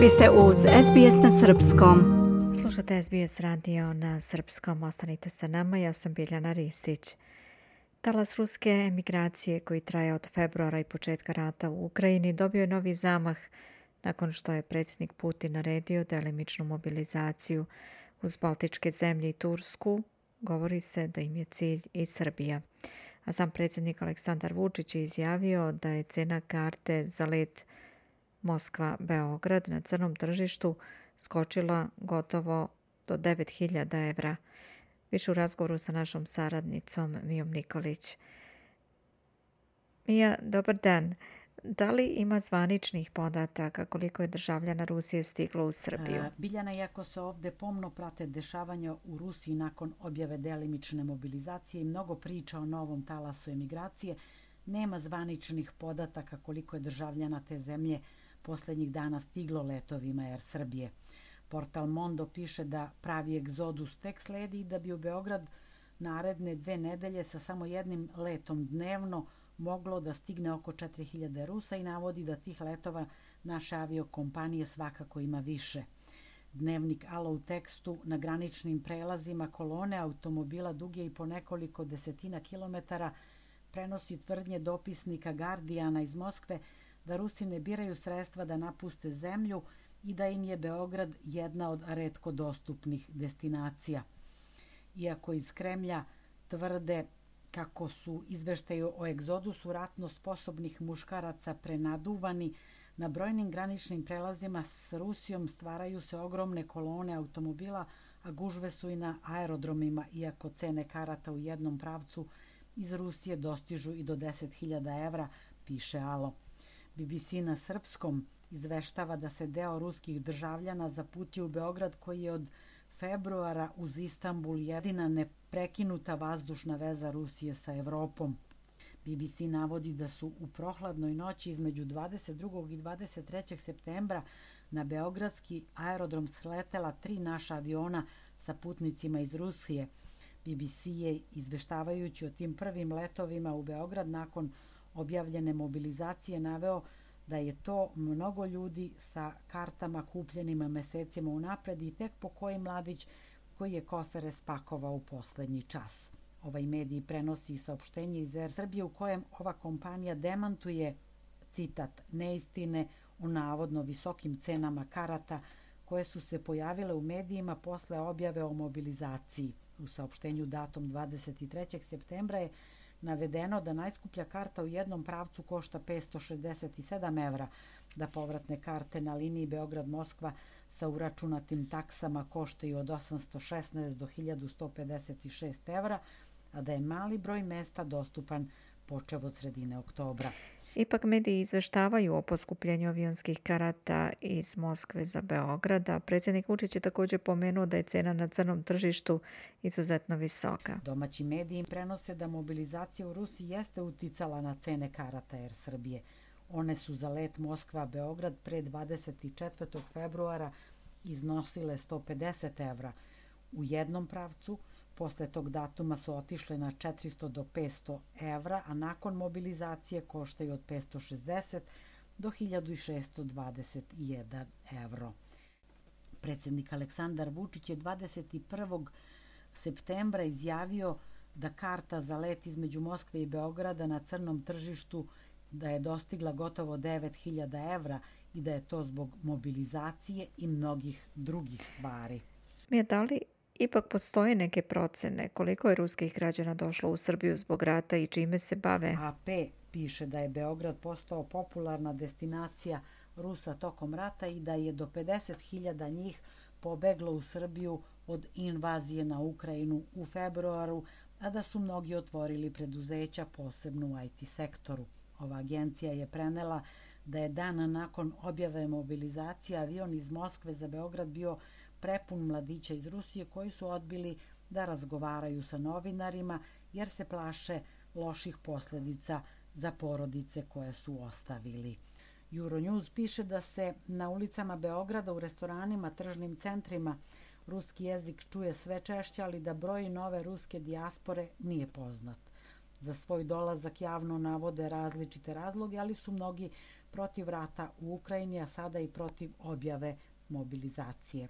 Vi ste uz SBS na Srpskom. Slušate SBS radio na Srpskom. Ostanite sa nama. Ja sam Biljana Ristić. Talas ruske emigracije koji traje od februara i početka rata u Ukrajini dobio je novi zamah nakon što je predsjednik Putin naredio delimičnu mobilizaciju uz Baltičke zemlje i Tursku. Govori se da im je cilj i Srbija. A sam predsjednik Aleksandar Vučić je izjavio da je cena karte za let Moskva-Beograd na crnom tržištu skočila gotovo do 9000 evra. Više u razgovoru sa našom saradnicom Mijom Nikolić. Mija, dobar dan. Da li ima zvaničnih podataka koliko je državljana Rusije stiglo u Srbiju? E, Biljana, iako se ovde pomno prate dešavanja u Rusiji nakon objave delimične mobilizacije i mnogo priča o novom talasu emigracije, nema zvaničnih podataka koliko je državljana te zemlje posljednjih dana stiglo letovima Air Srbije. Portal Mondo piše da pravi egzodus tek sledi i da bi u Beograd naredne dve nedelje sa samo jednim letom dnevno moglo da stigne oko 4000 Rusa i navodi da tih letova naše aviokompanije svakako ima više. Dnevnik Alo u tekstu na graničnim prelazima kolone automobila duge i po nekoliko desetina kilometara prenosi tvrdnje dopisnika Guardiana iz Moskve da Rusi ne biraju sredstva da napuste zemlju i da im je Beograd jedna od redko dostupnih destinacija. Iako iz Kremlja tvrde kako su izveštaju o egzodusu ratno sposobnih muškaraca prenaduvani, na brojnim graničnim prelazima s Rusijom stvaraju se ogromne kolone automobila, a gužve su i na aerodromima, iako cene karata u jednom pravcu iz Rusije dostižu i do 10.000 evra, piše Alo. BBC na srpskom izveštava da se deo ruskih državljana zaputio u Beograd koji je od februara uz Istanbul jedina neprekinuta vazdušna veza Rusije sa Evropom. BBC navodi da su u prohladnoj noći između 22. i 23. septembra na Beogradski aerodrom sletela tri naša aviona sa putnicima iz Rusije. BBC je izveštavajući o tim prvim letovima u Beograd nakon objavljene mobilizacije naveo da je to mnogo ljudi sa kartama kupljenima mesecima unapred i tek po koji mladić koji je kofere spakovao u poslednji čas. Ovaj medij prenosi saopštenje iz Air Srbije u kojem ova kompanija demantuje citat neistine o navodno visokim cenama karata koje su se pojavile u medijima posle objave o mobilizaciji. U saopštenju datom 23. septembra je navedeno da najskuplja karta u jednom pravcu košta 567 evra, da povratne karte na liniji Beograd-Moskva sa uračunatim taksama koštaju od 816 do 1156 evra, a da je mali broj mesta dostupan počev od sredine oktobra. Ipak mediji izveštavaju o poskupljenju avionskih karata iz Moskve za Beograda. Predsjednik Vučić je također pomenuo da je cena na crnom tržištu izuzetno visoka. Domaći mediji prenose da mobilizacija u Rusiji jeste uticala na cene karata Air Srbije. One su za let Moskva-Beograd pre 24. februara iznosile 150 evra u jednom pravcu, Posle tog datuma su otišle na 400 do 500 evra, a nakon mobilizacije koštaju od 560 do 1621 evro. Predsjednik Aleksandar Vučić je 21. septembra izjavio da karta za let između Moskve i Beograda na crnom tržištu da je dostigla gotovo 9000 evra i da je to zbog mobilizacije i mnogih drugih stvari. Mi je da li Ipak postoje neke procene koliko je ruskih građana došlo u Srbiju zbog rata i čime se bave. AP piše da je Beograd postao popularna destinacija Rusa tokom rata i da je do 50.000 njih pobeglo u Srbiju od invazije na Ukrajinu u februaru, a da su mnogi otvorili preduzeća posebno u IT sektoru. Ova agencija je prenela da je dan nakon objave mobilizacije avion iz Moskve za Beograd bio prepun mladića iz Rusije koji su odbili da razgovaraju sa novinarima jer se plaše loših posljedica za porodice koje su ostavili. Euronews piše da se na ulicama Beograda u restoranima, tržnim centrima ruski jezik čuje sve češće, ali da broj nove ruske dijaspore nije poznat. Za svoj dolazak javno navode različite razloge, ali su mnogi protiv rata u Ukrajini, a sada i protiv objave mobilizacije.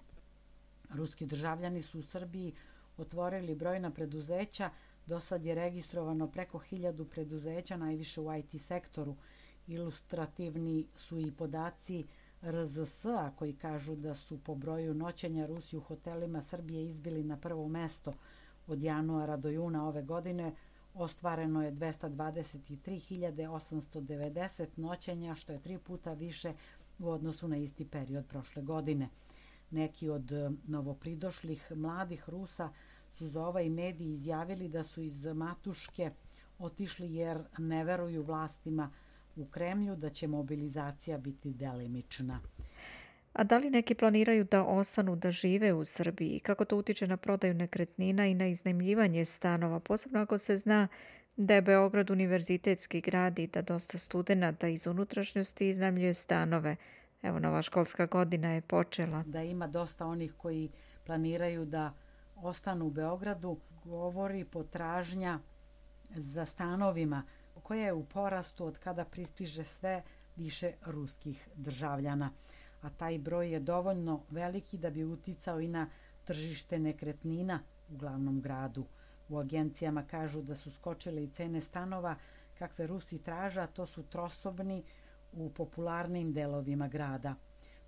Ruski državljani su u Srbiji otvorili brojna preduzeća, do sad je registrovano preko hiljadu preduzeća, najviše u IT sektoru. Ilustrativni su i podaci RZS-a koji kažu da su po broju noćenja Rusi u hotelima Srbije izbili na prvo mesto od januara do juna ove godine, ostvareno je 223.890 noćenja, što je tri puta više u odnosu na isti period prošle godine. Neki od e, novopridošlih mladih Rusa su za ovaj medij izjavili da su iz Matuške otišli jer ne veruju vlastima u Kremlju da će mobilizacija biti delimična. A da li neki planiraju da ostanu da žive u Srbiji? Kako to utiče na prodaju nekretnina i na iznajmljivanje stanova? Posebno ako se zna da je Beograd univerzitetski grad i da dosta studenta iz unutrašnjosti iznajmljuje stanove. Evo, nova školska godina je počela. Da ima dosta onih koji planiraju da ostanu u Beogradu, govori potražnja za stanovima koja je u porastu od kada pristiže sve više ruskih državljana a taj broj je dovoljno veliki da bi uticao i na tržište nekretnina u glavnom gradu. U agencijama kažu da su skočile i cene stanova kakve Rusi traža, to su trosobni u popularnim delovima grada.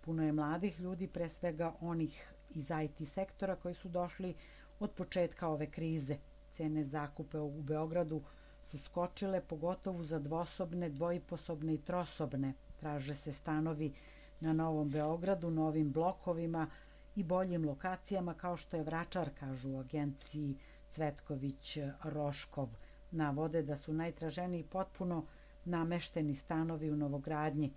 Puno je mladih ljudi, pre svega onih iz IT sektora koji su došli od početka ove krize. Cene zakupe u Beogradu su skočile pogotovo za dvosobne, dvojiposobne i trosobne. Traže se stanovi na Novom Beogradu, novim blokovima i boljim lokacijama kao što je Vračar, kažu u agenciji Cvetković Roškov. Navode da su najtraženiji potpuno namešteni stanovi u Novogradnji.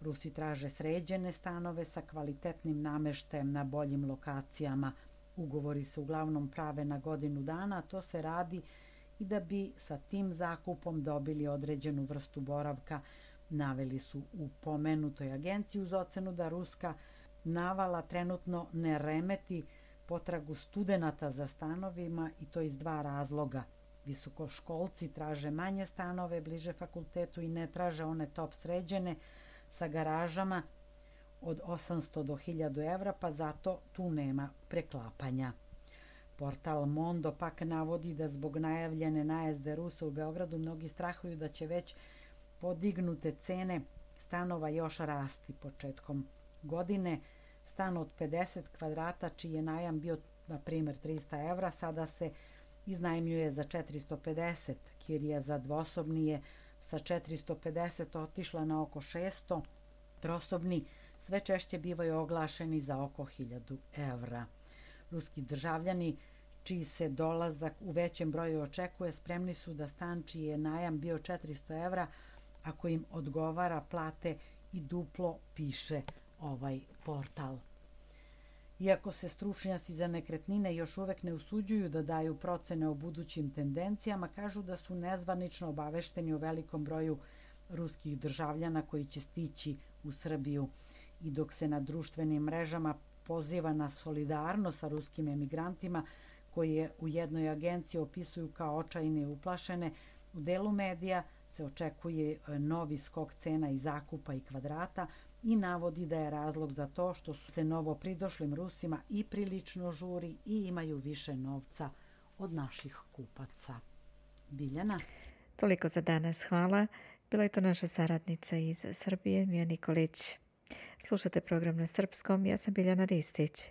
Rusi traže sređene stanove sa kvalitetnim nameštajem na boljim lokacijama. Ugovori se uglavnom prave na godinu dana, a to se radi i da bi sa tim zakupom dobili određenu vrstu boravka naveli su u pomenutoj agenciji uz ocenu da ruska navala trenutno ne remeti potragu studenta za stanovima i to iz dva razloga. Visokoškolci traže manje stanove bliže fakultetu i ne traže one top sređene sa garažama od 800 do 1000 evra, pa zato tu nema preklapanja. Portal Mondo pak navodi da zbog najavljene najezde Rusa u Beogradu mnogi strahuju da će već podignute cene stanova još rasti početkom godine. Stan od 50 kvadrata, čiji je najam bio, na primjer, 300 evra, sada se iznajmljuje za 450. Kirija za dvosobni je sa 450 otišla na oko 600. Trosobni sve češće bivaju oglašeni za oko 1000 evra. Ruski državljani čiji se dolazak u većem broju očekuje, spremni su da stan čiji je najam bio 400 evra, ako im odgovara plate i duplo piše ovaj portal. Iako se stručnjaci za nekretnine još uvek ne usuđuju da daju procene o budućim tendencijama, kažu da su nezvanično obavešteni o velikom broju ruskih državljana koji će stići u Srbiju. I dok se na društvenim mrežama poziva na solidarnost sa ruskim emigrantima, koji je u jednoj agenciji opisuju kao očajne i uplašene, u delu medija se očekuje e, novi skok cena i zakupa i kvadrata i navodi da je razlog za to što su se novo pridošlim Rusima i prilično žuri i imaju više novca od naših kupaca. Biljana? Toliko za danas, hvala. Bila je to naša saradnica iz Srbije, Mija Nikolić. Slušate program na srpskom, ja sam Biljana Ristić.